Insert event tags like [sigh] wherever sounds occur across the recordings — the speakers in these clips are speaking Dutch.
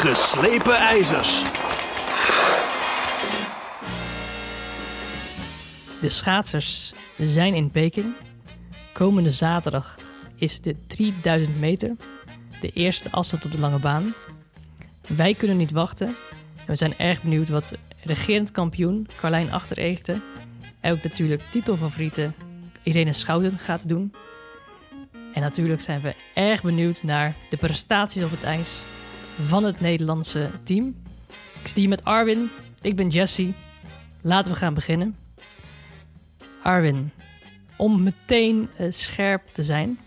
Geslepen ijzers. De schaatsers zijn in Peking. Komende zaterdag is de 3000 meter. De eerste afstand op de lange baan. Wij kunnen niet wachten. En we zijn erg benieuwd wat regerend kampioen Carlijn Achtereten... en ook natuurlijk titelfavoriete Irene Schouten gaat doen. En natuurlijk zijn we erg benieuwd naar de prestaties op het ijs van het Nederlandse team. Ik hier met Arwin. Ik ben Jesse. Laten we gaan beginnen. Arwin, om meteen eh, scherp te zijn.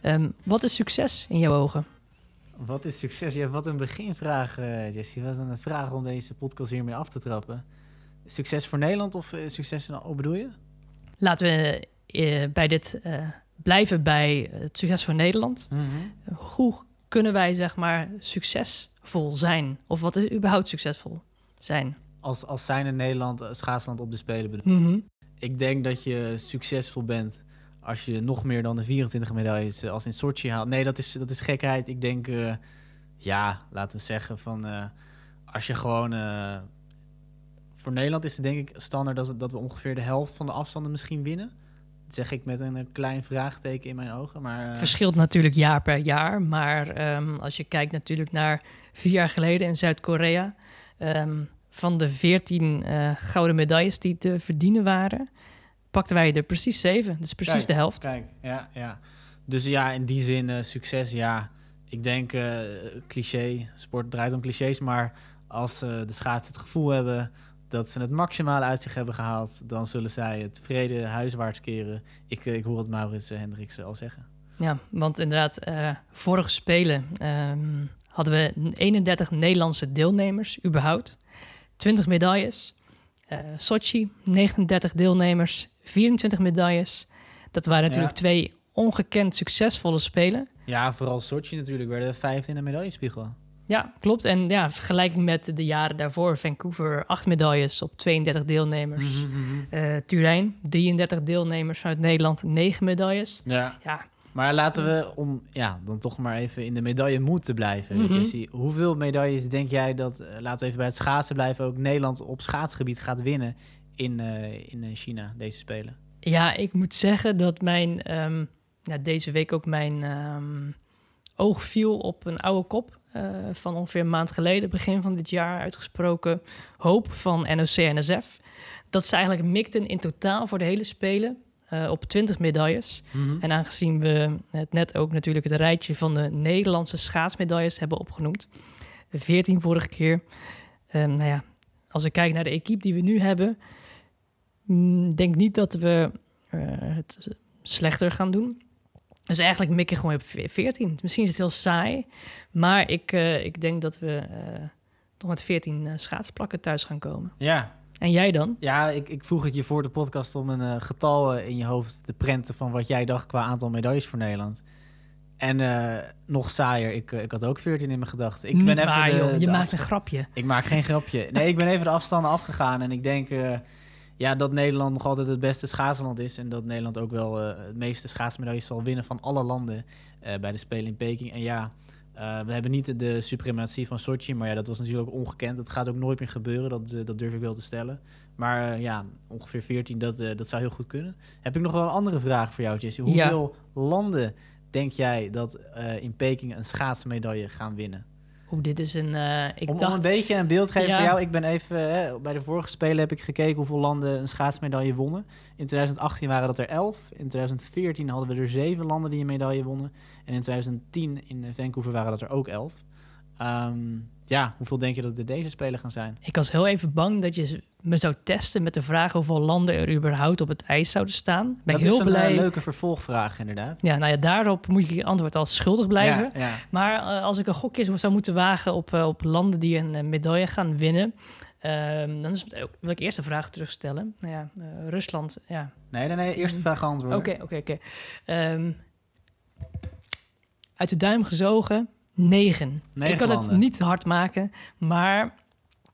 Ehm, wat is succes in jouw ogen? Wat is succes? Ja, wat een beginvraag, uh, Jesse. Wat een vraag om deze podcast hiermee af te trappen. Succes voor Nederland of uh, succes in al bedoel je? Laten we bij dit blijven bij het succes voor Nederland. Mhm. Hoe kunnen wij zeg maar succesvol zijn? Of wat is überhaupt succesvol zijn? Als, als zijn in Nederland schaatsland op de Spelen bedoel Mhm. Ik denk dat je succesvol bent als je nog meer dan de 24 medailles eh, als in Sochi haalt. Nee, dat is, dat is gekheid. Ik denk, uh, ja, laten we zeggen van... Uh, als je gewoon... Uh, voor Nederland is het denk ik standaard dat we, dat we ongeveer de helft van de afstanden misschien winnen. Zeg ik met een, klein vraagteken in mijn ogen. Maar, uh... Verschilt natuurlijk jaar per jaar. Maar um, als je kijkt natuurlijk naar vier jaar geleden in Zuid-Korea... Um, van de 14 uh, gouden medailles die te verdienen waren, pakten wij er precies zeven. Dus precies kijk, de helft. Kijk, ja, ja. Dus ja, in die zin uh, succes, ja. Ik denk, cliché, sport draait om clichés, maar als de schaatsers het gevoel hebben dat ze het maximale uit zich hebben gehaald, dan zullen zij tevreden huiswaarts keren. Ik, ik hoor het Maurits Hendricks al zeggen. Ja, want inderdaad, vorige Spelen um, hadden we 31 Nederlandse deelnemers, überhaupt. 20 medailles. Uh, Sochi, 39 deelnemers, 24 medailles. Dat waren natuurlijk Ja. twee ongekend succesvolle spelen. Ja, vooral Sochi natuurlijk, werden vijfde in de medaillespiegel. Ja, klopt. En ja, vergelijking met de jaren daarvoor, Vancouver, 8 medailles op 32 deelnemers. Mhm, mhm. Eh, Turijn, 33 deelnemers uit Nederland, 9 medailles. Ja, Ja, maar laten we, om ja, dan toch maar even in de medaille moeten blijven, Mhm. Jessie. Hoeveel medailles denk jij dat, eh, laten we even bij het schaatsen blijven, ook Nederland op schaatsgebied gaat winnen in, eh, in China, deze Spelen? Ja, ik moet zeggen dat mijn, ehm, ja, deze week ook mijn ehm, oog viel op een oude kop eh, van ongeveer een maand geleden, begin van dit jaar uitgesproken hoop van NOC-NSF. Dat ze eigenlijk mikten in totaal voor de hele Spelen eh, op 20 medailles. Mhm. En aangezien we het net ook natuurlijk het rijtje van de Nederlandse schaatsmedailles hebben opgenoemd, de 14 vorige keer. Ehm, nou ja, als ik kijk naar de equipe die we nu hebben, mm, denk niet dat we eh, het slechter gaan doen. Dus eigenlijk mik ik gewoon op ve- 14. Misschien is het heel saai, maar ik, eh, ik denk dat we eh toch met 14 eh, schaatsplakken thuis gaan komen. Ja, En jij dan? ja ik, ik vroeg het je voor de podcast om een getal in je hoofd te prenten van wat jij dacht qua aantal medailles voor Nederland. En nog saaier, ik, ik had ook 14 in mijn gedachten. Ik Niet ben even waar, de- joh. Je de maakt afstand- een grapje. Ik maak geen grapje. Nee, ik ben even de afstanden afgegaan. En ik denk ja, dat Nederland nog altijd het beste schaatsland is. En dat Nederland ook wel eh, het meeste schaatsmedailles zal winnen van alle landen eh, bij de Spelen in Peking. En ja, eh, we hebben niet de, suprematie van Sochi. Maar ja, dat was natuurlijk ook ongekend. Dat gaat ook nooit meer gebeuren. Dat, dat durf ik wel te stellen. Maar ja, ongeveer 14, dat, dat zou heel goed kunnen. Heb ik nog wel een andere vraag voor jou, Jesse. Hoeveel landen denk jij dat in Peking een schaatsmedaille gaan winnen? Oeh, dit is een... eh, ik om, om dacht... een beetje een beeld te geven Ja. voor jou. Ik ben even... Hè, bij de vorige Spelen heb ik gekeken hoeveel landen een schaatsmedaille wonnen. In 2018 waren dat er 11. In 2014 hadden we er 7 landen die een medaille wonnen. En in 2010 in Vancouver waren dat er ook 11. Ehm, ja, hoeveel denk je dat er deze Spelen gaan zijn? Ik was heel even bang dat je me zou testen met de vraag hoeveel landen er überhaupt op het ijs zouden staan. Ben dat ik heel is een blij. eh, leuke vervolgvraag inderdaad. Ja, nou ja, daarop moet je je antwoord als schuldig blijven. Ja, ja. Maar eh, als ik een gokje zou moeten wagen op, eh, op landen die een medaille gaan winnen, ehm, dan is, wil ik eerst een vraag terugstellen. Nou ja, Rusland, ja. Nee, nee, nee. Eerste vraag antwoorden. Oké, oké, oké. Ehm, uit de duim gezogen, negen. Negen ik kan het niet hard maken, maar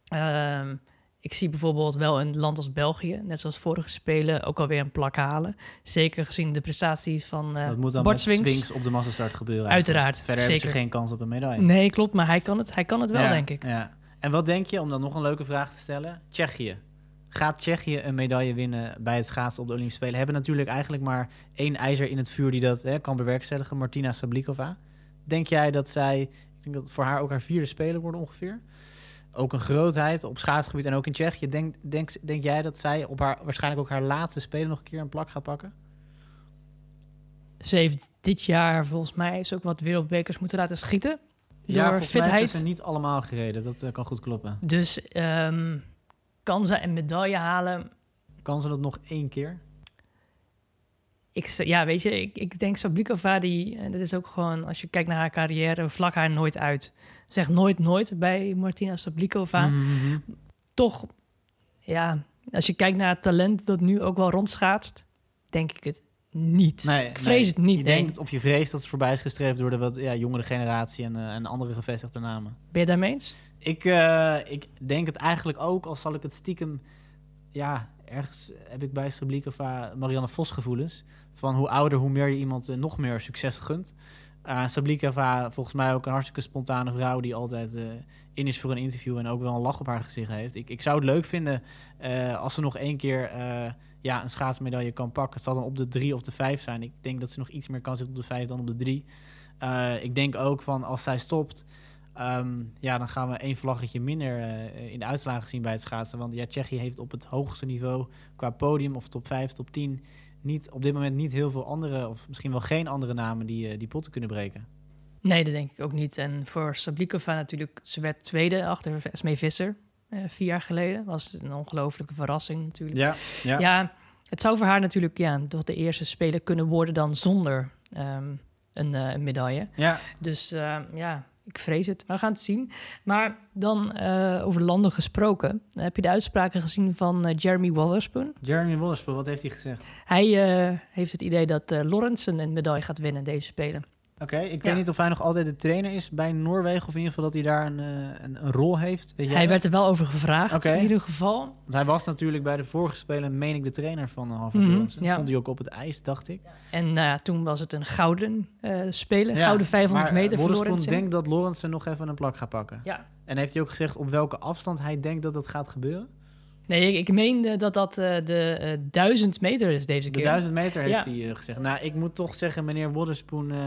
ehm, ik zie bijvoorbeeld wel een land als België, net zoals vorige Spelen, ook alweer een plak halen. Zeker gezien de prestaties van eh dat moet dan Bart Swings. op de massastart gebeuren. eigenlijk. Uiteraard, Verder hebben zeker. ze geen kans op een medaille. Nee, klopt, maar hij kan het, hij kan het wel, Ja, denk ik. Ja. En wat denk je, om dan nog een leuke vraag te stellen? Tsjechië. Gaat Tsjechië een medaille winnen bij het schaatsen op de Olympische Spelen? Hebben natuurlijk eigenlijk maar één ijzer in het vuur die dat hè, kan bewerkstelligen, Martina Sablikova. Denk jij dat zij, ik denk dat voor haar ook haar vierde spelen worden ongeveer, ook een grootheid op schaatsgebied en ook in Tsjechië. Denk, denk, denk jij dat zij op haar, waarschijnlijk ook haar laatste spelen nog een keer een plak gaat pakken? Ze heeft dit jaar volgens mij is ook wat wereldbekers moeten laten schieten. Ja, door volgens mij fitheid. zijn ze niet allemaal gereden. Dat eh, kan goed kloppen. Dus ehm, kan ze een medaille halen? Kan ze dat nog één keer? Ik, ja, weet je, ik, ik denk Sablikova, die, en dat is ook gewoon, als je kijkt naar haar carrière, vlak haar nooit uit. Zeg nooit nooit bij Martina Sablikova. Mhm. Toch, ja, als je kijkt naar het talent dat nu ook wel rondschaatst, denk ik het niet. Nee, ik vrees nee. het niet. Je nee. denkt, of je vreest dat het voorbij is gestreefd door de wat ja, jongere generatie en, eh, en andere gevestigde namen. Ben je daarmee eens? Ik, eh, ik denk het eigenlijk ook, al zal ik het stiekem... Ja, ergens heb ik bij Sablikova Marianne Vos gevoelens. Van hoe ouder, hoe meer je iemand eh, nog meer succes gunt. Uh, volgens mij ook een hartstikke spontane vrouw... die altijd eh, in is voor een interview en ook wel een lach op haar gezicht heeft. Ik, ik zou het leuk vinden als ze nog één keer... ja, een schaatsmedaille kan pakken. Het zal dan op de drie of de vijf zijn. Ik denk dat ze nog iets meer kan zitten op de vijf dan op de drie. Ik denk ook van als zij stopt, ehm, ja, dan gaan we één vlaggetje minder eh, in de uitslagen zien bij het schaatsen. Want ja, Tsjechië heeft op het hoogste niveau qua podium of top 5, top 10 niet, op dit moment niet heel veel andere, of misschien wel geen andere namen die, eh, die potten kunnen breken. Nee, dat denk ik ook niet. En voor Sablikova natuurlijk, ze werd tweede achter Esmee Visser eh, vier jaar geleden. Was een ongelofelijke verrassing natuurlijk. Ja, ja. Ja, het zou voor haar natuurlijk ja, toch de eerste speler kunnen worden dan zonder ehm, een, een medaille. ja. Dus eh, ja, ik vrees het. We gaan het zien. Maar dan eh, over landen gesproken. Heb je de uitspraken gezien van eh, Jeremy Wotherspoon? Jeremy Wollerspoel, wat heeft hij gezegd? Hij eh, heeft het idee dat Lawrence een medaille gaat winnen deze Spelen. Oké, ik Ja. weet niet of hij nog altijd de trainer is bij Noorwegen, of in ieder geval dat hij daar een, eh, een, een rol heeft. Hij dat? werd er wel over gevraagd in ieder geval. Want hij was natuurlijk bij de vorige spelen, meen ik, de trainer van uh, Harvard Mhm, Johnson. ja. Stond hij ook op het ijs, dacht ik. En nou toen was het een gouden eh Spelen. Ja, gouden 500 maar, meter eh, voor Wotherspoon Lawrence. denkt dat Lawrence nog even een plak gaat pakken. Ja. En heeft hij ook gezegd op welke afstand hij denkt dat dat gaat gebeuren? Nee, ik, ik meende dat dat de eh, 1000 meter is deze De keer. 1000 meter heeft Ja. hij gezegd. Nou, ik moet toch zeggen, meneer Wotherspoon, eh,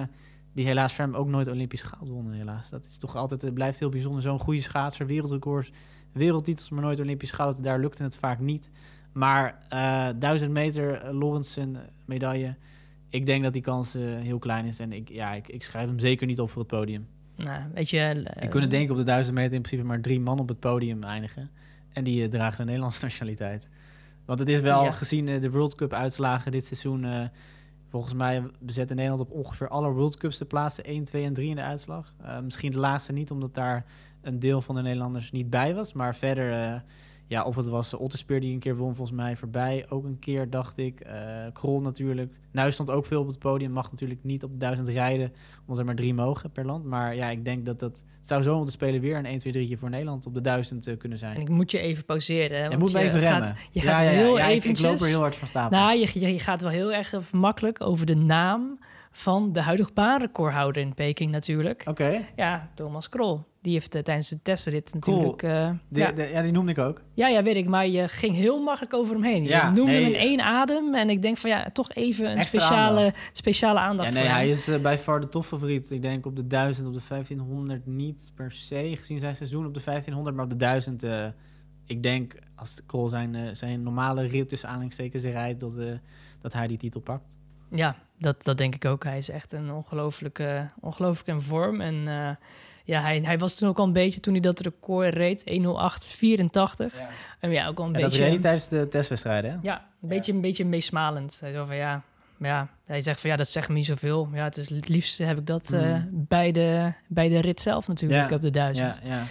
die helaas hem ook nooit Olympisch goud won, helaas. Dat is toch altijd, het blijft heel bijzonder. Zo'n goede schaatser, wereldrecords, wereldtitels, maar nooit Olympisch goud. Daar lukte het vaak niet. Maar eh 1000 meter, uh, medaille. Ik denk dat die kans heel klein is. En ik, ja, ik, ik schrijf hem zeker niet op voor het podium. Nou, weet je... Je kunt denken op de 1000 meter in principe maar drie man op het podium eindigen. En die dragen de Nederlandse [laughs] nationaliteit. Want het is wel, Ja. gezien de World Cup uitslagen dit seizoen... volgens mij bezet Nederland op ongeveer alle World Cups de plaatsen 1, 2 en 3 in de uitslag. Eh, misschien de laatste niet, omdat daar een deel van de Nederlanders niet bij was. Maar verder, eh, ja, of het was Otterspeer die een keer won, volgens mij voorbij. Ook een keer, dacht ik. Eh Krol natuurlijk. Nou stond ook veel op het podium. Mag natuurlijk niet op de 1000 rijden, omdat er maar drie mogen per land. Maar ja, ik denk dat dat... Het zou zo om te spelen weer een 1, 2, 3 voor Nederland op de 1000 eh, kunnen zijn. En ik moet je even pauzeren. Je moet even gaat, remmen. Je Ja, gaat ja, ja, heel ja, ik- eventjes... Ik loop er heel hard van stapel. Nou, je, je, je gaat wel heel erg makkelijk over de naam van de huidige baanrecordhouder in Peking natuurlijk. Oké, Ja, Thomas Krol. Die heeft eh, tijdens de testrit natuurlijk... eh, Die- ja. de- ja, die noemde ik ook. ja, ja, weet ik. Maar je ging heel makkelijk over hem heen. Ja, je noemde nee. hem in één adem. En ik denk van ja, toch even een Extra speciale aandacht. speciale aandacht Ja, nee, voor hem. hij is eh, bij far de topfavoriet. Ik denk op de 1000, op de 1500 niet per se, gezien zijn seizoen op de 1500. Maar op de 1000, eh, ik denk als de Krol zijn, eh, zijn normale rit tussen aanhalingstekens rijdt, dat, eh, dat hij die titel pakt. Ja, dat, dat denk ik ook. Hij is echt een ongelooflijke, ongelooflijk in vorm. En eh, ja, hij, hij was toen ook al een beetje, toen hij dat record reed, 1.08.84. En ja, ook al een En dat beetje... reed hij tijdens de testwedstrijden, hè? Ja, een beetje, een beetje meesmalend. Hij, zo van, ja, ja, hij zegt van ja, dat zegt me niet zoveel. Ja, het is het liefst heb ik dat eh, Mhm. bij, de, bij de rit zelf natuurlijk Ja, op de duizend. Ja, ja.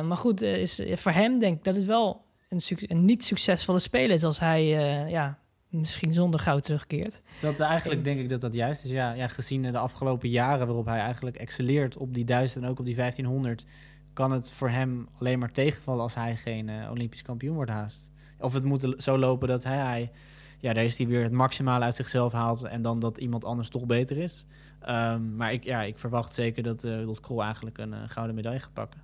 Eh, maar goed, eh, is, voor hem denk ik dat het wel een, suc- een niet succesvolle speler is als hij eh, ja, misschien zonder goud terugkeert. Dat eigenlijk denk ik dat dat juist is. Ja, ja, gezien de afgelopen jaren waarop hij eigenlijk excelleert op die 1000 en ook op die 1500. kan het voor hem alleen maar tegenvallen als hij geen eh, Olympisch kampioen wordt haast. Of het moet zo lopen dat hij, hij ja, daar is hij weer het maximale uit zichzelf haalt en dan dat iemand anders toch beter is. Ehm, maar ik, ja, ik verwacht zeker dat, uh, dat Krol eigenlijk een gouden medaille gaat pakken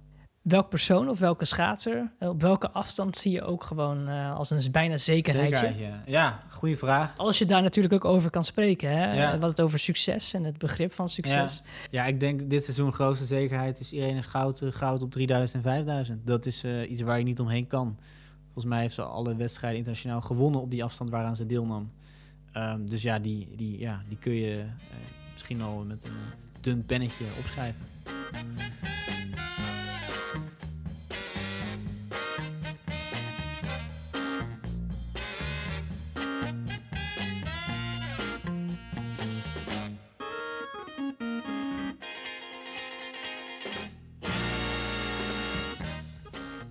welk persoon of welke schaatser, eh, op welke afstand zie je ook gewoon uh, als een bijna zekerheidje? Zekerheid, ja. ja, goede vraag. Als je daar natuurlijk ook over kan spreken, hè? Ja. wat het over succes en het begrip van succes. Ja, ja ik denk dit seizoen grootste zekerheid is Irene Schouten goud op 3000 en 5000. Dat is uh, iets waar je niet omheen kan. Volgens mij heeft ze alle wedstrijden internationaal gewonnen op die afstand waaraan ze deelnam. Um, dus ja, die, die, ja, die kun je misschien al met een dun pennetje opschrijven.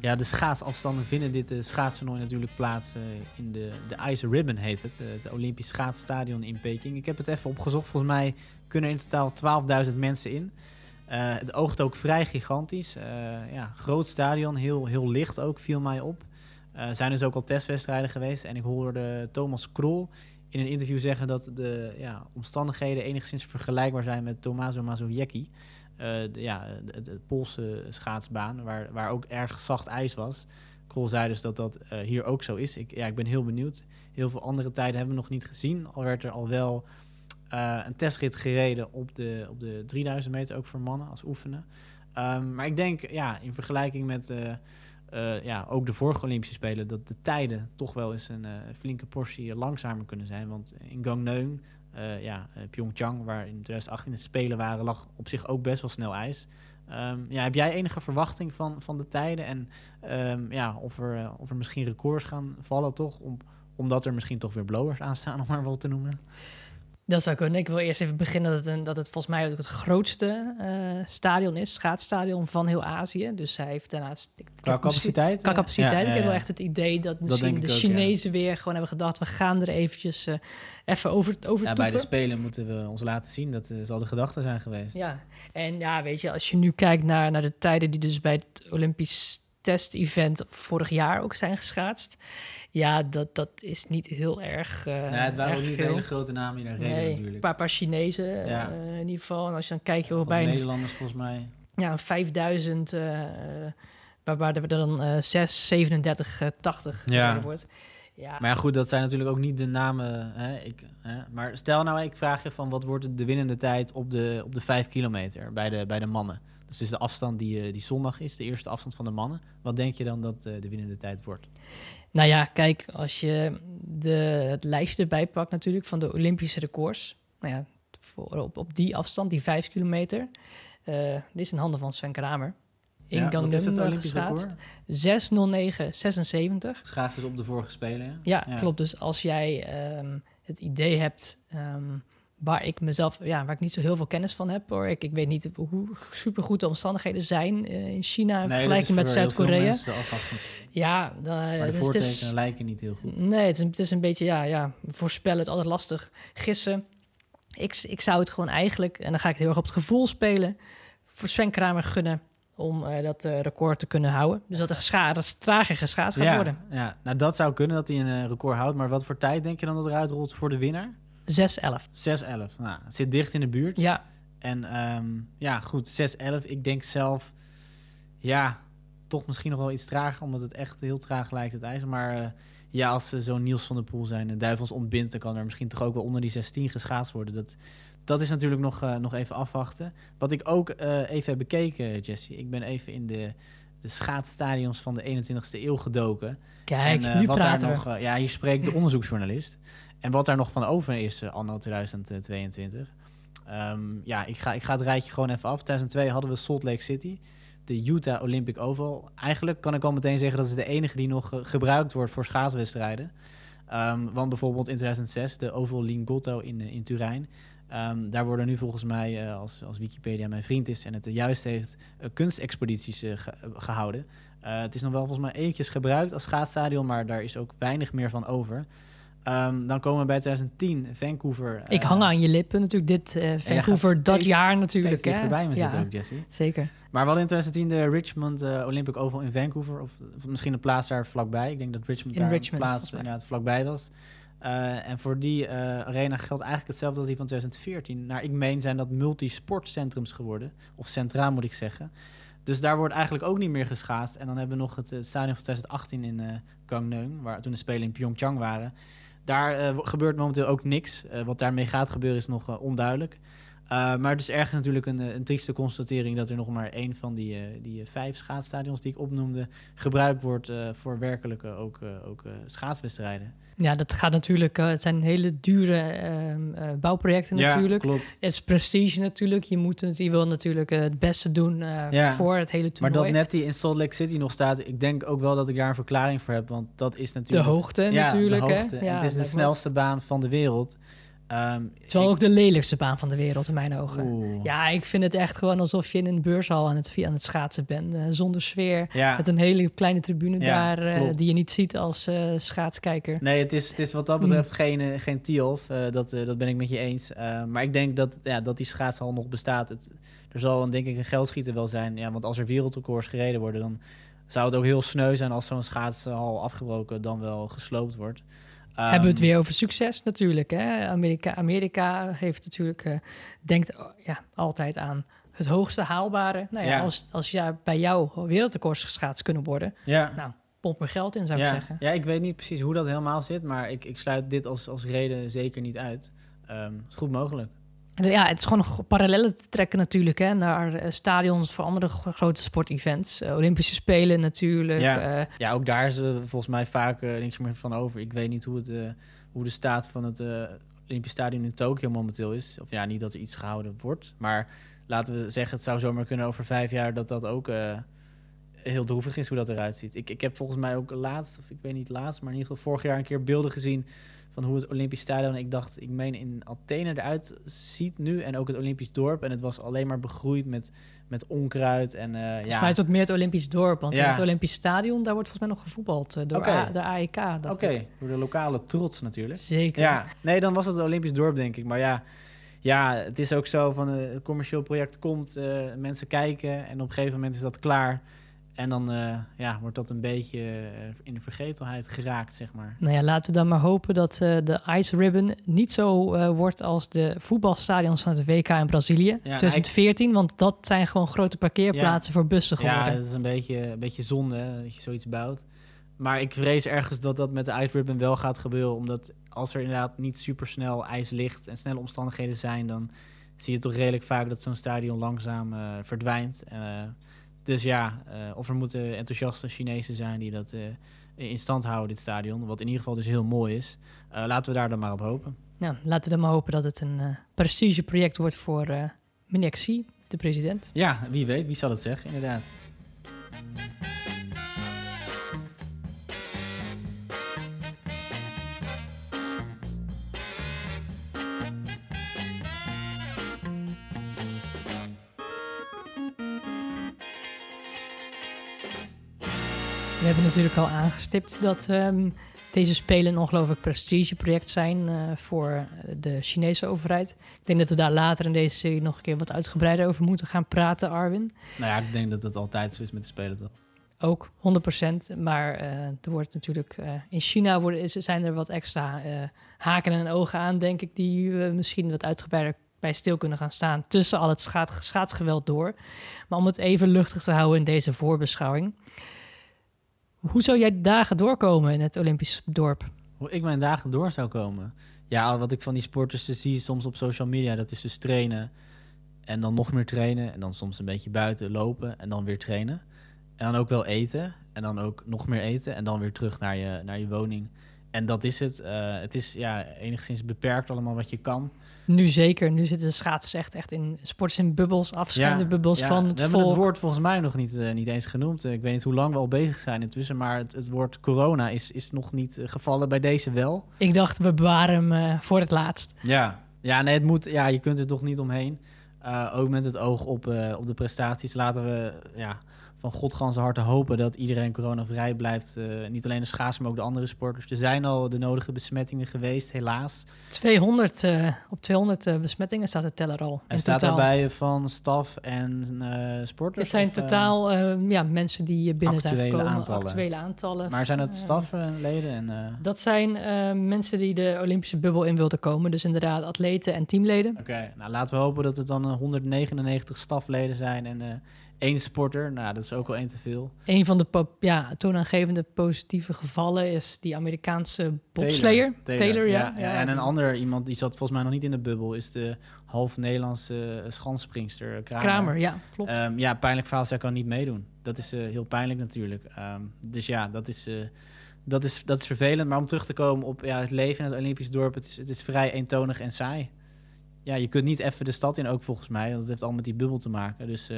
Ja, de schaatsafstanden vinden dit uh, natuurlijk plaats uh, in de, de Ice Ribbon heet het. Uh, het Olympisch schaatsstadion in Peking. Ik heb het even opgezocht. Volgens mij kunnen in totaal 12.000 mensen in. het oogt ook vrij gigantisch. ja, groot stadion, heel, heel licht ook, viel mij op. Er zijn dus ook al testwedstrijden geweest. En ik hoorde Thomas Krol in een interview zeggen dat de ja, omstandigheden enigszins vergelijkbaar zijn met Tommaso Mazowiecki. Uh, de, ja, de, Poolse schaatsbaan, waar, waar ook erg zacht ijs was. Krol zei dus dat dat uh, hier ook zo is. Ik, ja, ik ben heel benieuwd. Heel veel andere tijden hebben we nog niet gezien. Al werd er al wel uh, een testrit gereden op de, op de 3000 meter, ook voor mannen als oefenen. Um, maar ik denk, ja, in vergelijking met ja, ook de vorige Olympische Spelen, dat de tijden toch wel eens een flinke portie langzamer kunnen zijn. Want in Gangneung uh, ja, uh, Pyeongchang, waar in 2018 de Spelen waren, lag op zich ook best wel snel ijs. Um, ja, heb jij enige verwachting van, van de tijden en um, ja, of, er, uh, of er misschien records gaan vallen toch? Om, omdat er misschien toch weer blowers aan staan, [laughs] om maar wel te noemen. Dat zou kunnen. Ik wil eerst even beginnen dat het, een, dat het volgens mij ook het grootste uh, stadion is, schaatsstadion van heel Azië. Dus hij heeft daarnaast... Qua capaciteit? Qua capaciteit. Ja, ja, ja. Ik heb wel echt het idee dat misschien de Chinezen weer gewoon hebben gedacht... we gaan er eventjes uh, even over, over ja, Bij de Spelen moeten we ons laten zien. Dat uh, zal de gedachte zijn geweest. Ja, en ja, weet je, als je nu kijkt naar, naar de tijden die dus bij het Olympisch test-event vorig jaar ook zijn geschaatst ja, dat, dat is niet heel erg. Uh, nee, het waren ook niet hele grote namen die daar reden nee, natuurlijk. Een paar, paar Chinezen ja. uh, in ieder geval. En als je dan kijkt ja, bij Nederlanders volgens mij. Ja, 5000, uh, waar, waar er dan uh, 6, 37, 80 ja. wordt. Ja. Maar ja, goed, dat zijn natuurlijk ook niet de namen. Hè? Ik, hè? Maar stel nou, ik vraag je van wat wordt de winnende tijd op de, op de 5 kilometer bij de, bij de mannen? Dus is de afstand die, die zondag is, de eerste afstand van de mannen. Wat denk je dan dat de winnende tijd wordt? Nou ja, kijk, als je de, het lijstje erbij pakt natuurlijk van de Olympische records. Nou ja, voor, op, op die afstand, die 5 kilometer. Uh, dit is in handen van Sven Kramer. In ja, wat is het Olympisch record? 6.09.76. Schaats dus op de vorige Spelen. Ja, ja, klopt. Dus als jij um, het idee hebt... Um, waar ik mezelf, ja, waar ik niet zo heel veel kennis van heb hoor. Ik, ik weet niet hoe supergoed de omstandigheden zijn uh, in China in nee, vergelijking met Zuid-Korea. Ja, dan, maar de dus voortekenen lijken niet heel goed. Nee, het is, het is een beetje, ja, ja, voorspellen, het altijd lastig. Gissen. Ik, ik zou het gewoon eigenlijk, en dan ga ik heel erg op het gevoel spelen, voor Sven Kramer gunnen om uh, dat uh, record te kunnen houden. Dus dat er trager geschaatst gaat ja, worden. Ja, nou dat zou kunnen dat hij een record houdt. Maar wat voor tijd denk je dan dat eruit rolt voor de winnaar? 6-11. 6-11. Nou, het zit dicht in de buurt. Ja. En um, ja, goed, 6-11. Ik denk zelf, ja, toch misschien nog wel iets trager, omdat het echt heel traag lijkt, het ijs. Maar uh, ja, als ze zo'n Niels van der Poel zijn en Duivels ontbindt, dan kan er misschien toch ook wel onder die 16 geschaatst worden. Dat, dat is natuurlijk nog, uh, nog even afwachten. Wat ik ook uh, even heb bekeken, Jesse, ik ben even in de, de schaatsstadions van de 21ste eeuw gedoken. Kijk, en, nu wat praten daar nog, Ja, hier spreekt de onderzoeksjournalist. En wat daar nog van over is, uh, anno 2022. Um, ehm, ja, ik ga, ik ga het rijtje gewoon even af. 2002 hadden we Salt Lake City, de Utah Olympic Oval. Eigenlijk kan ik al meteen zeggen dat het de enige die nog uh, gebruikt wordt voor schaatswedstrijden. Um, want bijvoorbeeld in 2006 de Oval Lingotto in, uh, in Turijn. Um, daar worden nu volgens mij, als, als Wikipedia mijn vriend is en het juist heeft, kunstexpedities ge gehouden. het is nog wel volgens mij eventjes gebruikt als schaatsstadion, maar daar is ook weinig meer van over. Ehm, dan komen we bij 2010, Vancouver. Ik eh, hang aan je lippen natuurlijk. Dit gaat Vancouver, dat jaar natuurlijk. Steeds dichterbij me ja, zitten ook, Jesse. Zeker. Maar wel in 2010 de Richmond eh, Olympic Oval in Vancouver. Of, of misschien een plaats daar vlakbij. Ik denk dat Richmond In daar Richmond, een plaats inderdaad vlakbij was. En voor die arena geldt eigenlijk hetzelfde als die van 2014. Naar ik meen zijn dat multisportcentrums geworden. Of centra moet ik zeggen. Dus daar wordt eigenlijk ook niet meer geschaatst. En dan hebben we nog het stadion van 2018 in Gangneung, waar toen de Spelen in Pyeongchang waren. Daar eh, gebeurt momenteel ook niks. Eh, wat daarmee gaat gebeuren is nog eh, onduidelijk. Maar het is ergens natuurlijk een, een trieste constatering dat er nog maar één van die, die vijf schaatsstadions die ik opnoemde gebruikt wordt voor werkelijke ook, ook schaatswedstrijden. Ja, dat gaat natuurlijk. het zijn hele dure ehm, bouwprojecten ja, natuurlijk. klopt. Het is prestige natuurlijk. Je, moet het, je wil natuurlijk het beste doen ja. voor het hele toernooi. Maar dat net die in Salt Lake City nog staat, ik denk ook wel dat ik daar een verklaring voor heb. Want dat is natuurlijk... De hoogte ja, natuurlijk. De hoogte. Hè? En Ja, het is de snelste baan van de wereld. Um, het is wel ik... ook de lelijkste baan van de wereld in mijn ogen. Oeh. Ja, ik vind het echt gewoon alsof je in een beurshal aan het, aan het schaatsen bent. Uh, zonder sfeer. Ja. Met een hele kleine tribune Ja, daar uh, die je niet ziet als uh, schaatskijker. Nee, het is, het is wat dat betreft geen, geen Tiof. dat, dat ben ik met je eens. maar ik denk dat, ja, dat die schaatshal nog bestaat. Het, er zal een, denk ik een geldschieter wel zijn. Ja, want als er wereldrecords gereden worden, dan zou het ook heel sneu zijn als zo'n schaatshal afgebroken dan wel gesloopt wordt. Hebben we het weer over succes natuurlijk. Hè? Amerika, Amerika heeft natuurlijk, uh, denkt ja, altijd aan het hoogste haalbare. Nou ja, Ja. Als, als ja, bij jou wereldrecords geschaatst kunnen worden, Ja. nou, pomp er geld in zou ik ja. zeggen. Ja, ik weet niet precies hoe dat helemaal zit, maar ik, ik sluit dit als, als reden zeker niet uit. Um, is goed mogelijk. Ja, het is gewoon nog parallellen te trekken natuurlijk hè, naar uh, stadions voor andere grote sportevents. Uh, Olympische Spelen natuurlijk. Ja, uh, ja ook daar is volgens mij vaak niks meer van over. Ik weet niet hoe, het, hoe de staat van het Olympisch Stadion in Tokio momenteel is. Of ja, niet dat er iets gehouden wordt. Maar laten we zeggen, het zou zomaar kunnen over vijf jaar dat dat ook heel droevig is hoe dat eruit ziet. Ik, ik heb volgens mij ook laatst, of ik weet niet laatst, maar in ieder geval vorig jaar een keer beelden gezien van hoe het Olympisch Stadion, ik dacht, ik meen in Athene eruit ziet nu en ook het Olympisch dorp. En het was alleen maar begroeid met, met onkruid en uh, volgens ja. mij is dat meer het Olympisch dorp, want Ja. in het Olympisch Stadion, daar wordt volgens mij nog gevoetbald uh, door. A- de AEK. Oké, door de lokale trots natuurlijk. Zeker. Ja, nee, dan was het het Olympisch dorp, denk ik. Maar ja, ja het is ook zo van uh, het commercieel project komt, mensen kijken en op een gegeven moment is dat klaar. En dan uh, ja, wordt dat een beetje uh, in de vergetelheid geraakt, zeg maar. Nou ja, laten we dan maar hopen dat uh, de Ice Ribbon niet zo uh, wordt als de voetbalstadions van het WK in Brazilië Ja, 2014. Want dat zijn gewoon grote parkeerplaatsen voor bussen geworden. Ja, dat is een beetje, een beetje zonde hè, dat je zoiets bouwt. Maar ik vrees ergens dat dat met de Ice Ribbon wel gaat gebeuren. Omdat als er inderdaad niet super snel ijs ligt en snelle omstandigheden zijn... dan zie je toch redelijk vaak dat zo'n stadion langzaam verdwijnt. Dus ja, uh, of er moeten enthousiaste Chinezen zijn die dat uh, in stand houden, dit stadion. Wat in ieder geval dus heel mooi is. Uh, laten we daar dan maar op hopen. Nou, laten we dan maar hopen dat het een prestigeproject wordt voor meneer Xi, de president. Ja, wie weet, wie zal het zeggen, inderdaad. Natuurlijk al aangestipt dat um, deze Spelen een ongelooflijk prestigeproject zijn uh, voor de Chinese overheid. Ik denk dat we daar later in deze serie nog een keer wat uitgebreider over moeten gaan praten, Arwin. Nou ja, ik denk dat dat altijd zo is met de Spelen toch? Ook 100%. Maar uh, er wordt natuurlijk uh, in China worden, is, zijn er wat extra haken en ogen aan, denk ik, die we misschien wat uitgebreider bij stil kunnen gaan staan tussen al het schaats, schaatsgeweld door. Maar om het even luchtig te houden in deze voorbeschouwing. Hoe zou jij dagen doorkomen in het Olympisch dorp? Hoe ik mijn dagen door zou komen? Ja, wat ik van die sporters zie soms op social media, dat is dus trainen. En dan nog meer trainen. En dan soms een beetje buiten lopen en dan weer trainen. En dan ook wel eten. En dan ook nog meer eten. En dan weer terug naar je, naar je woning. En dat is het. Uh, het is ja, enigszins beperkt allemaal wat je kan. Nu zeker. Nu zitten de schaatsers echt, echt in sporters in bubbels, afschermde Ja, bubbels ja, van we het hebben volk. het woord volgens mij nog niet, uh, niet eens genoemd. Uh, ik weet niet hoe lang we al bezig zijn intussen, maar het, het woord corona is, is nog niet gevallen. Bij deze wel. Ik dacht, we bewaren hem voor het laatst. Ja, ja, nee, het moet, ja, je kunt er toch niet omheen. Ook met het oog op, op de prestaties laten we ja, van godganse harte hopen dat iedereen coronavrij blijft. Eh, niet alleen de schaatsen, maar ook de andere sporters. Er zijn al de nodige besmettingen geweest, helaas. 200, eh, op 200 eh, besmettingen staat de teller al. En staat totaal. daarbij van staf en sporters? Het zijn of, totaal ja, mensen die binnen zijn gekomen. aantallen. Actuele aantallen. maar zijn het staffen en leden? En, Dat zijn mensen die de Olympische bubbel in wilden komen. Dus inderdaad atleten en teamleden. Oké, nou laten we hopen dat het dan eh, 199 stafleden zijn en één sporter. Nou, dat is ook wel één te veel. Een van de ja, toonaangevende positieve gevallen is die Amerikaanse bobslayer. Taylor, ja. ja, En een ander iemand, die zat volgens mij nog niet in de bubbel, is de half Nederlandse eh, schansspringster eh, Kramer. Kramer, ja, klopt. Ehm, ja, pijnlijk verhaal, zij kan niet meedoen. Dat is eh, heel pijnlijk natuurlijk. Ehm, dus ja, dat is, dat, is, dat is vervelend. Maar om terug te komen op ja, het leven in het Olympisch dorp, het is, het is vrij eentonig en saai. Ja, je kunt niet even de stad in ook volgens mij. want Dat heeft allemaal met die bubbel te maken. Dus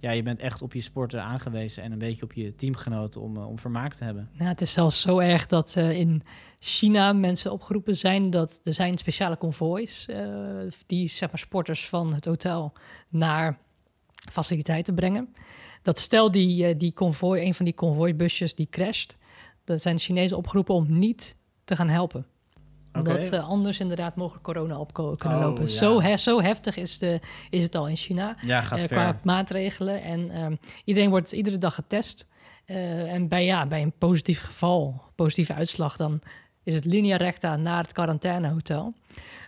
ja, je bent echt op je sporten aangewezen en een beetje op je teamgenoten om, eh, om vermaak te hebben. Ja, het is zelfs zo erg dat eh, in China mensen opgeroepen zijn dat er zijn speciale konvoois eh, die zeg maar, sporters van het hotel naar faciliteiten brengen. Dat stel die, die konvooi, een van die konvooibusjes die crasht, dan zijn Chinezen opgeroepen om niet te gaan helpen. Omdat eh, anders inderdaad mogelijk corona op kunnen Oh, lopen. ja. Zo, he- zo heftig is, de, is het al in China Ja, gaat ver. qua maatregelen. En ehm, iedereen wordt iedere dag getest. Eh, en bij, ja, bij een positief geval, positieve uitslag, dan is het linea recta naar het quarantainehotel.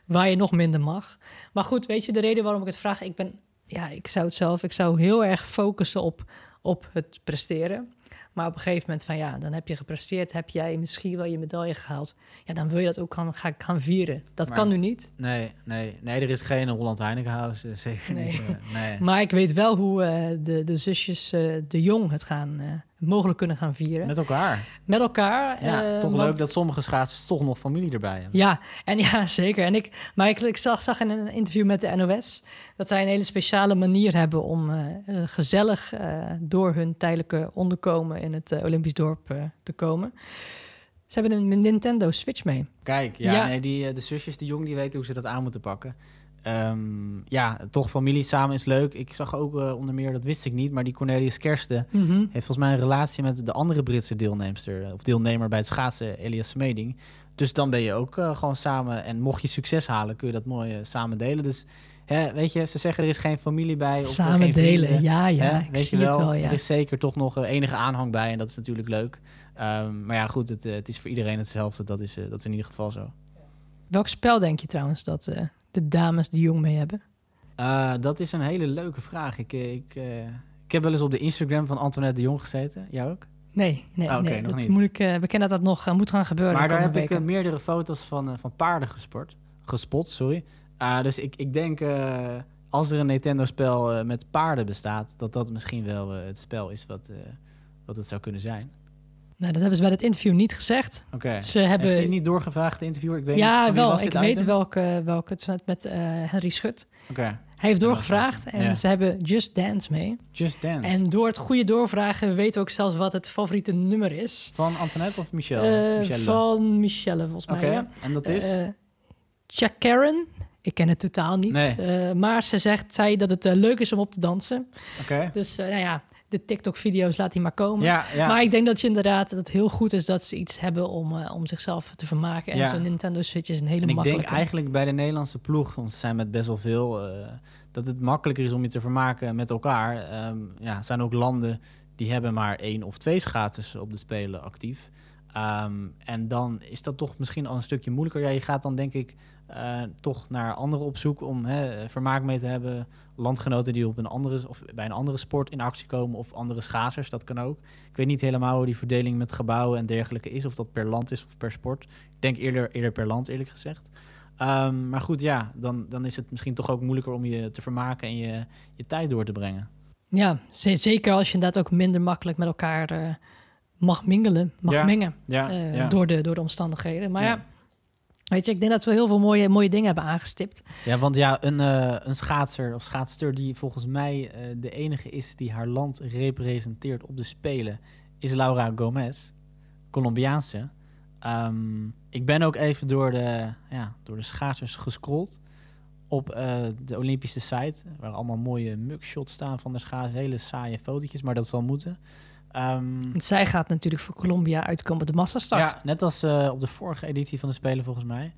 Waar je nog minder mag. Maar goed, weet je, de reden waarom ik het vraag, ik ben, ja, ik zou het zelf, ik zou heel erg focussen op, op het presteren. Maar op een gegeven moment van ja, dan heb je gepresteerd, heb jij misschien wel je medaille gehaald. Ja, dan wil je dat ook gaan, gaan, gaan vieren. Dat Maar- kan nu niet. Nee, nee, nee, er is geen Holland Heinekenhuis, eh, zeker Nee. niet. eh, nee. [laughs] Maar ik weet wel hoe eh, de, de zusjes eh, de Jong het gaan eh, mogelijk kunnen gaan vieren. Met, Met elkaar. elkaar. Ja, eh, toch want- leuk dat sommige schaatsers toch nog familie erbij hebben. Ja, en ja, [laughs] zeker. En ik, maar ik, ik zag, zag in een interview met de NOS dat zij een hele speciale manier hebben om eh, eh, gezellig door hun tijdelijke onderkomen in het Olympisch dorp te komen. Ze hebben een Nintendo Switch mee. Kijk, ja, Ja. Nee, die, de zusjes, die jong, die weten hoe ze dat aan moeten pakken. Ehm, ja, toch familie samen is leuk. Ik zag ook eh, onder meer, dat wist ik niet, maar die Cornelius Kersten heeft volgens mij een relatie met de andere Britse deelnemster eh, of deelnemer bij het schaatsen, Elias Smeding. Dus dan ben je ook eh, gewoon samen. En mocht je succes halen, kun je dat mooi samen delen. Dus hè, weet je, ze zeggen er is geen familie bij. Of Samen geen delen, vrienden. ja, ja. Ik weet zie je wel, het wel, ja. er is zeker toch nog enige aanhang bij en dat is natuurlijk leuk. Ehm, maar ja, goed, het, het is voor iedereen hetzelfde. Dat is, dat is in ieder geval zo. Welk spel denk je trouwens dat de dames de Jong mee hebben? Eh, dat is een hele leuke vraag. Ik, eh, ik, eh, ik heb wel eens op de Instagram van Antoinette de Jong gezeten. Jij ook? Nee, nee, Ah, nee. nog dat niet. moet ik uh, bekennen dat dat nog moet gaan gebeuren. Maar daar heb ik meerdere foto's van, van paarden gesport. Gespot, sorry. Ah, dus ik, ik denk, als er een Nintendo-spel met paarden bestaat, dat dat misschien wel het spel is wat, wat het zou kunnen zijn. Nou, dat hebben ze bij het interview niet gezegd. Oké. Ze hebben... Heeft hij niet doorgevraagd, de interviewer? Ik weet niet, ja, wel. Ik weet welke, welke. Het is met, met eh, Henry Schut. Oké. Hij heeft doorgevraagd en ze hebben Just Dance mee. Just Dance. En door het goede doorvragen weten we ook zelfs wat het favoriete nummer is. Van Antoinette of? Eh, Michelle. van Michelle, volgens Oké, mij. Ja. en dat is? Eh, Jack Karen. Ik ken het totaal niet. Nee. Maar ze zegt zij dat het leuk is om op te dansen. Oké. Dus nou ja, de TikTok-video's laat hij maar komen. Ja, ja. Maar ik denk dat je inderdaad dat het heel goed is dat ze iets hebben om, eh, om zichzelf te vermaken. En Ja. zo'n Nintendo Switch is een hele En ik makkelijke. denk eigenlijk bij de Nederlandse ploeg, want ze zijn met best wel veel, eh, dat het makkelijker is om je te vermaken met elkaar. Ehm, ja, er zijn ook landen die hebben maar één of twee schaatsers op de Spelen actief. Ehm, en dan is dat toch misschien al een stukje moeilijker. Ja, je gaat dan denk ik eh, toch naar anderen op zoek om hè, vermaak mee te hebben. Landgenoten die op een andere, of bij een andere sport in actie komen of andere schaatsers, dat kan ook. Ik weet niet helemaal hoe die verdeling met gebouwen en dergelijke is, of dat per land is of per sport. Ik denk eerder, eerder per land, eerlijk gezegd. Um, maar goed, ja, dan, dan is het misschien toch ook moeilijker om je te vermaken en je, je tijd door te brengen. Ja, zeker als je inderdaad ook minder makkelijk met elkaar uh, mag mingelen, mag ja. mengen. Ja, uh, ja. Door, de, door de omstandigheden. Maar ja. Weet je, ik denk dat we heel veel mooie, mooie dingen hebben aangestipt. Ja, want ja, een, uh, een schaatser of schaatster die volgens mij uh, de enige is die haar land representeert op de Spelen, is Laura Gomez, Colombiaanse. Um, ik ben ook even door de, ja, door de schaatsers gescrolld op eh, de Olympische site. Waar allemaal mooie mugshots staan van de schaats. Hele saaie fotootjes, maar dat zal moeten. Ehm, Want zij gaat natuurlijk voor Colombia uitkomen de massastart. ja, net als eh, op de vorige editie van de Spelen volgens mij.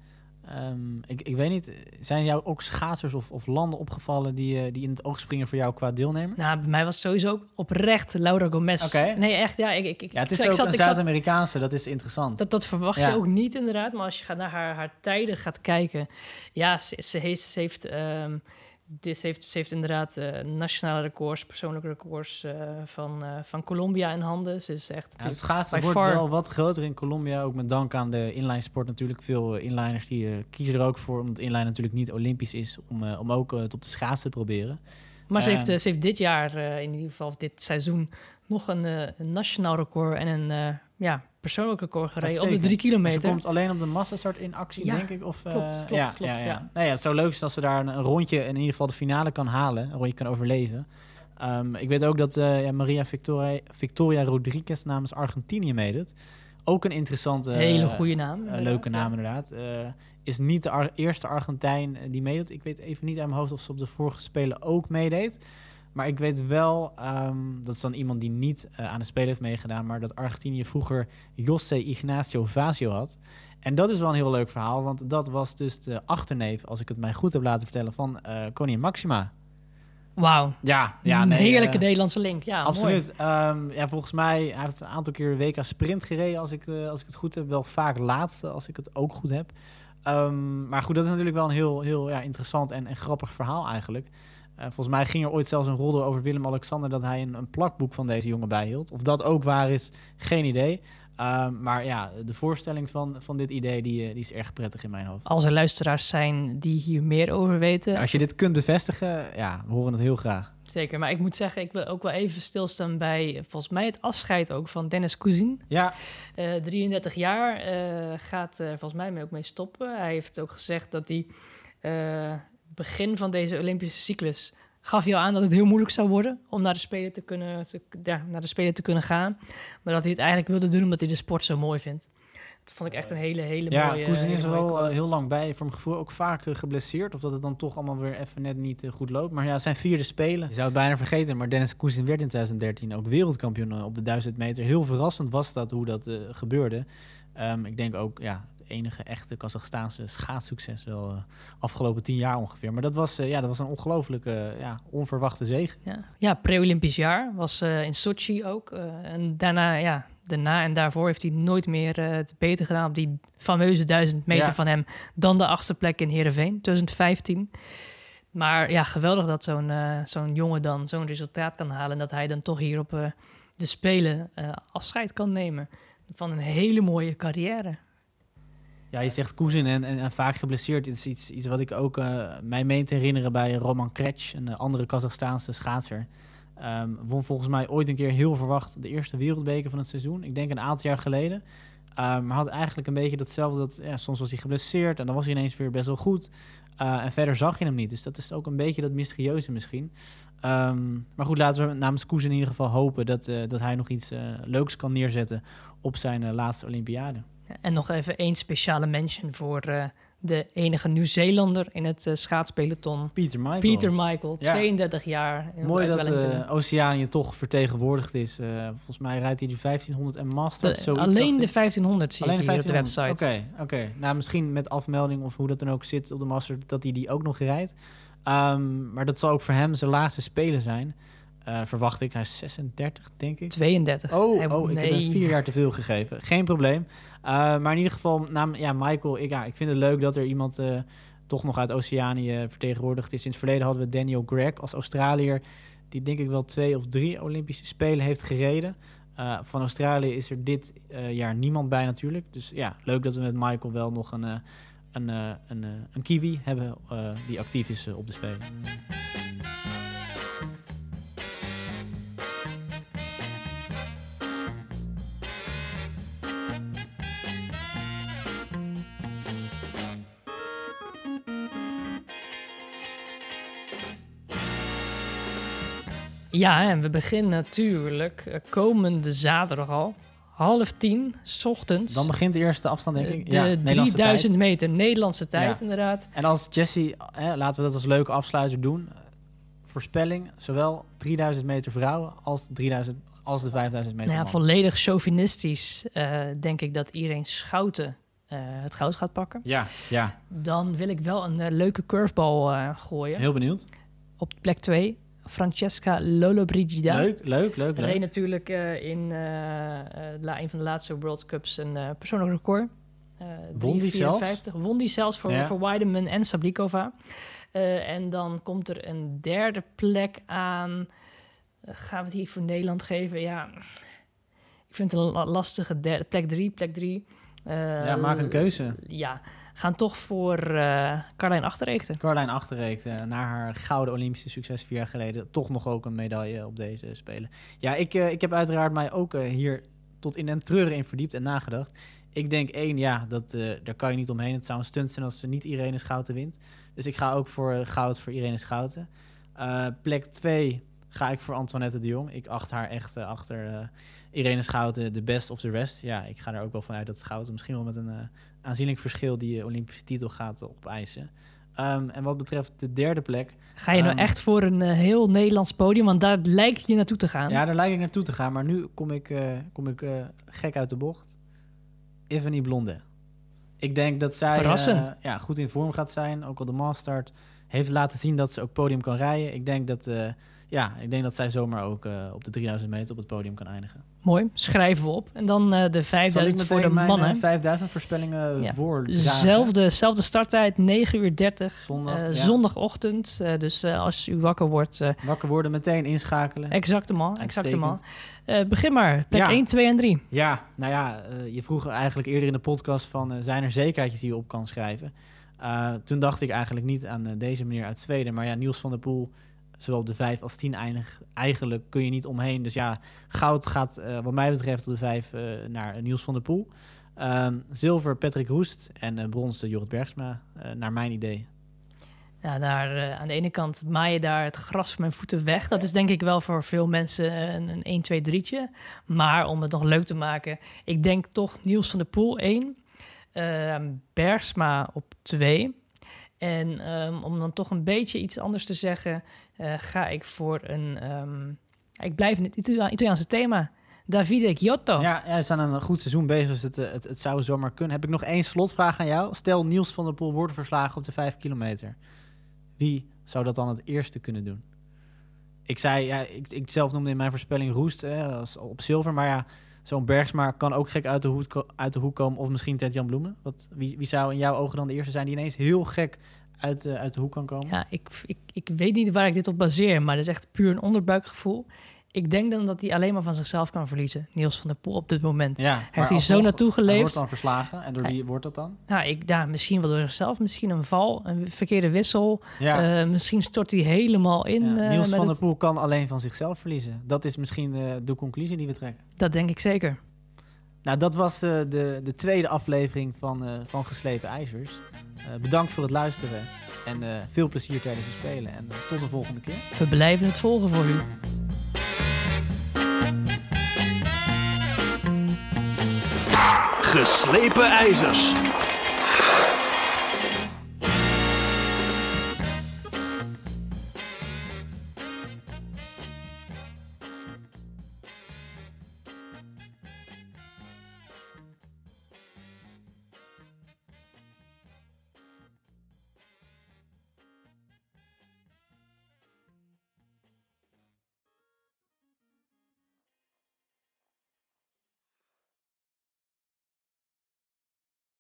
Ehm, ik, ik weet niet, zijn jou ook schaatsers of, of landen opgevallen die, eh, die in het oog springen voor jou qua deelnemer? Nou, bij mij was sowieso oprecht Laura Gomez. Oké. Nee, echt, ja. Ik, ik, ik, Ja, het is ik ook zat- een Zuid-Amerikaanse, dat is interessant. Dat, dat verwacht Ja. je ook niet inderdaad. Maar als je gaat naar haar, haar tijden gaat kijken. Ja, ze, ze heeft, ze heeft, ehm, dit, ze heeft, ze heeft inderdaad eh, nationale records, persoonlijke records eh, van, eh, van Colombia in handen. Ze is echt Ja, het schaatsen wordt far- wel wat groter in Colombia, ook met dank aan de inline sport natuurlijk. Veel inliners die kiezen er ook voor, omdat inline natuurlijk niet olympisch is, om, om ook het op de schaats te proberen. Maar ze, heeft, ze heeft dit jaar, in ieder geval of dit seizoen, nog een, een nationaal record en een ja, persoonlijk record gereden op de drie Maar Ze kilometer. komt alleen op de massastart in actie, Ja, denk ik. Of, eh, klopt, klopt, ja, klopt, ja, ja. ja. Nou ja, het zou leuk zijn als ze daar een, een rondje in ieder geval de finale kan halen. Een rondje kan overleven. Ehm, ik weet ook dat ja, Maria Victoria, Victoria Rodriguez namens Argentinië meedoet. Ook een interessante... Hele goede naam. inderdaad, leuke naam inderdaad. Is niet de Ar- eerste Argentijn die meedoet. Ik weet even niet uit mijn hoofd of ze op de vorige Spelen ook meedeed. Maar ik weet wel, ehm, dat is dan iemand die niet eh, aan de Spelen heeft meegedaan, maar dat Argentinië vroeger José Ignacio Vazio had. En dat is wel een heel leuk verhaal, want dat was dus de achterneef, als ik het mij goed heb laten vertellen, van eh koningin Maxima. Wauw. Ja, ja een nee, heerlijke eh, Nederlandse link. Ja. Absoluut. Ehm, ja, volgens mij hij heeft een aantal keer WK sprint gereden, als ik, als ik het goed heb. Wel vaak laatste, als ik het ook goed heb. Ehm, maar goed, dat is natuurlijk wel een heel, heel ja, interessant en, en grappig verhaal eigenlijk. Eh, volgens mij ging er ooit zelfs een rol over Willem-Alexander... dat hij een, een plakboek van deze jongen bijhield. Of dat ook waar is, geen idee. Ehm, maar ja, de voorstelling van, van dit idee die, eh, die is erg prettig in mijn hoofd. Als er luisteraars zijn die hier meer over weten, Als je dit kunt bevestigen, ja, we horen het heel graag. zeker. Maar ik moet zeggen, ik wil ook wel even stilstaan bij, volgens mij, het afscheid ook van Dennis Cousine. Ja, Eh 33 jaar gaat er volgens mij mee ook mee stoppen. Hij heeft ook gezegd dat hij begin van deze Olympische cyclus gaf hij al aan dat het heel moeilijk zou worden om naar de Spelen te kunnen, te- ja, naar de Spelen te kunnen gaan. Maar dat hij het eigenlijk wilde doen omdat hij de sport zo mooi vindt. Dat vond ik echt een hele, hele Ja, mooie... Koezin is er wel eh, heel lang bij. Voor mijn gevoel ook vaak geblesseerd. Of dat het dan toch allemaal weer even net niet eh, goed loopt. Maar ja, zijn vierde spelen. Je zou het bijna vergeten. Maar Dennis Koezin werd in 2013 ook wereldkampioen eh, op de 1000 meter. Heel verrassend was dat hoe dat gebeurde. Ehm, ik denk ook, ja, enige echte Kazachstaanse schaatssucces wel eh, afgelopen tien jaar ongeveer. Maar dat was, eh, ja, dat was een ongelooflijke, eh, ja, onverwachte zege. Ja, ja pre-Olympisch jaar was in Sochi ook. en daarna, ja, daarna en daarvoor heeft hij nooit meer het beter gedaan op die fameuze duizend meter Ja. van hem dan de achtste plek in Heerenveen, 2015. Maar ja, geweldig dat zo'n zo'n jongen dan zo'n resultaat kan halen en dat hij dan toch hier op de Spelen afscheid kan nemen van een hele mooie carrière. Ja, je zegt Koezin en, en, vaak geblesseerd. Dit is iets, iets wat ik ook eh, mij meen te herinneren bij Roman Kretsch, een eh, andere Kazachstaanse schaatser. Ehm, won volgens mij ooit een keer heel verwacht de eerste wereldbeker van het seizoen. Ik denk een aantal jaar geleden. Ehm, maar had eigenlijk een beetje datzelfde. Dat, ja, soms was hij geblesseerd en dan was hij ineens weer best wel goed. Eh, en verder zag je hem niet. Dus dat is ook een beetje dat mysterieuze misschien. Ehm, maar goed, laten we namens Koes in ieder geval hopen dat, dat hij nog iets leuks kan neerzetten op zijn laatste Olympiade. En nog even één speciale mention voor eh, de enige Nieuw-Zeelander in het uh, schaatspeloton. Pieter Michael. Pieter Michael, Ja. 32 jaar. Mooi dat eh, Oceanië toch vertegenwoordigd is. Volgens mij rijdt hij de 1500 en Master. De- alleen de 1500 zie Alleen ik de hier op de 1500. website. Oké, oké. Nou, misschien met afmelding of hoe dat dan ook zit op de Master, dat hij die ook nog rijdt. Ehm, maar dat zal ook voor hem zijn laatste spelen zijn. Eh, verwacht ik. Hij is 36, denk ik. 32. Oh, Hij- oh ik heb hem vier jaar te veel gegeven. Geen probleem. Eh, maar in ieder geval, naam, ja, Michael, ik, ja, ik vind het leuk dat er iemand eh, toch nog uit Oceanië vertegenwoordigd is. In het verleden hadden we Daniel Gregg als Australiër, die denk ik wel twee of drie Olympische Spelen heeft gereden. Van Australië is er dit jaar niemand bij natuurlijk. Dus ja, leuk dat we met Michael wel nog een, een, een, een kiwi hebben die actief is op de Spelen. Ja, en we beginnen natuurlijk eh, komende zaterdag al. half tien, s ochtends. Dan begint de eerste afstand, denk eh, ik. de ja, Nederlandse 3000 tijd. meter Nederlandse tijd, Ja. inderdaad. En als Jesse, hè, laten we dat als leuke afsluiter doen. eh, Voorspelling, zowel 3000 meter vrouwen als, 3000, als de 5000 meter Nou ja, mannen. volledig chauvinistisch eh, denk ik dat iedereen Schouten eh, het goud gaat pakken. Ja, ja, Dan wil ik wel een eh, leuke curveball eh, gooien. heel benieuwd. Op plek 2, Francesca Lollobrigida. Leuk, leuk, leuk, Reed leuk. natuurlijk eh, in eh, eh, la- een van de laatste World Cups een persoonlijk record. Won die 3,54. Won die zelfs voor, Ja. voor Weideman en Sablikova. En dan komt er een derde plek aan. Gaan we het hier voor Nederland geven? Ja, ik vind het een la- lastige derde. Plek drie, plek drie. Ja, maak een keuze. Ja, gaan toch voor eh Carlijn Achterreekte. Carlijn Achterreek, eh, na haar gouden Olympische succes vier jaar geleden, toch nog ook een medaille op deze Spelen. Ja, ik, eh, ik heb uiteraard mij ook eh, hier tot in den treuren in verdiept en nagedacht. Ik denk één, ja, dat, eh, daar kan je niet omheen. Het zou een stunt zijn als ze niet Irene Schouten wint. Dus ik ga ook voor goud voor Irene Schouten. Plek twee ga ik voor Antoinette de Jong. Ik acht haar echt eh, achter eh, Irene Schouten de best of the rest. Ja, ik ga er ook wel vanuit dat Schouten misschien wel met een eh, aanzienlijk verschil die Olympische titel gaat opeisen. Ehm, en wat betreft de derde plek, Ga je nou Ehm, echt voor een heel Nederlands podium? Want daar lijkt je naartoe te gaan. ja, daar lijkt ik naartoe te gaan. Maar nu kom ik, kom ik gek uit de bocht. Evanie Blonde. Ik denk dat zij Verrassend. ja, goed in vorm gaat zijn. Ook al de Mastart heeft laten zien dat ze ook podium kan rijden. Ik denk dat, ja, ik denk dat zij zomaar ook eh, op de 3000 meter op het podium kan eindigen. Mooi, schrijven we op. En dan eh, de Zal ik 5000 voor de mijn mannen. eh, 5000 voorspellingen Ja. voordragen? Zelfde, zelfde starttijd, 9 uur 30. Zondag, eh, ja. Zondagochtend. Eh, dus eh, als u wakker wordt, eh Wakker worden, meteen inschakelen. exactement. exactement. Uitstekend. Eh, begin maar. Plek Ja. 1, 2 en 3. Ja, nou ja, eh, je vroeg eigenlijk eerder in de podcast van... eh, zijn er zekerheidjes die je op kan schrijven? Eh, toen dacht ik eigenlijk niet aan eh, deze meneer uit Zweden. Maar ja, Niels van der Poel, zowel op de 5 als 10 eindig, eigenlijk kun je niet omheen. Dus ja, goud gaat eh, wat mij betreft op de 5 eh, naar Niels van der Poel. Ehm, zilver Patrick Roest en eh, brons Jorrit Bergsma, naar mijn idee. Nou, daar, aan de ene kant maai je daar het gras van mijn voeten weg. Dat is denk ik wel voor veel mensen een, een 1, 2, 3'tje. Maar om het nog leuk te maken, ik denk toch Niels van der Poel 1. ehm, Bergsma op 2. En ehm, om dan toch een beetje iets anders te zeggen, eh, ga ik voor een... ehm, ik blijf in het Italia- Italiaanse thema. Davide Giotto. Ja, ja, ze zijn een goed seizoen bezig, dus het, eh, het, het zou zomaar kunnen. Heb ik nog één slotvraag aan jou? Stel Niels van der Poel wordt verslagen op de 5 kilometer. Wie zou dat dan het eerste kunnen doen? Ik zei, ja, ik, ik zelf noemde in mijn voorspelling Roest eh, als, op zilver, maar ja, zo'n Bergsma kan ook gek uit de, hoed, ko- uit de hoek komen, of misschien Ted-Jan Bloemen. Wat, wie, wie zou in jouw ogen dan de eerste zijn die ineens heel gek uit, eh, uit de hoek kan komen? Ja, ik, ik, ik weet niet waar ik dit op baseer, maar dat is echt puur een onderbuikgevoel. Ik denk dan dat hij alleen maar van zichzelf kan verliezen, Niels van der Poel, op dit moment. Ja, Heeft hij zo naartoe Hij geleefd? wordt dan verslagen. En door Hij- wie wordt dat dan? Nou, ik, ja, misschien wel door zichzelf, misschien een val, een verkeerde wissel. Ja. Eh, misschien stort hij helemaal in. Ja, eh, Niels van der Poel kan alleen van zichzelf verliezen. Dat is misschien de conclusie die we trekken. Dat denk ik zeker. Nou, dat was eh, de, de tweede aflevering van, van Geslepen IJzers. Bedankt voor het luisteren en veel plezier tijdens het spelen. En tot de volgende keer. We blijven het volgen voor u. Geslepen ijzers.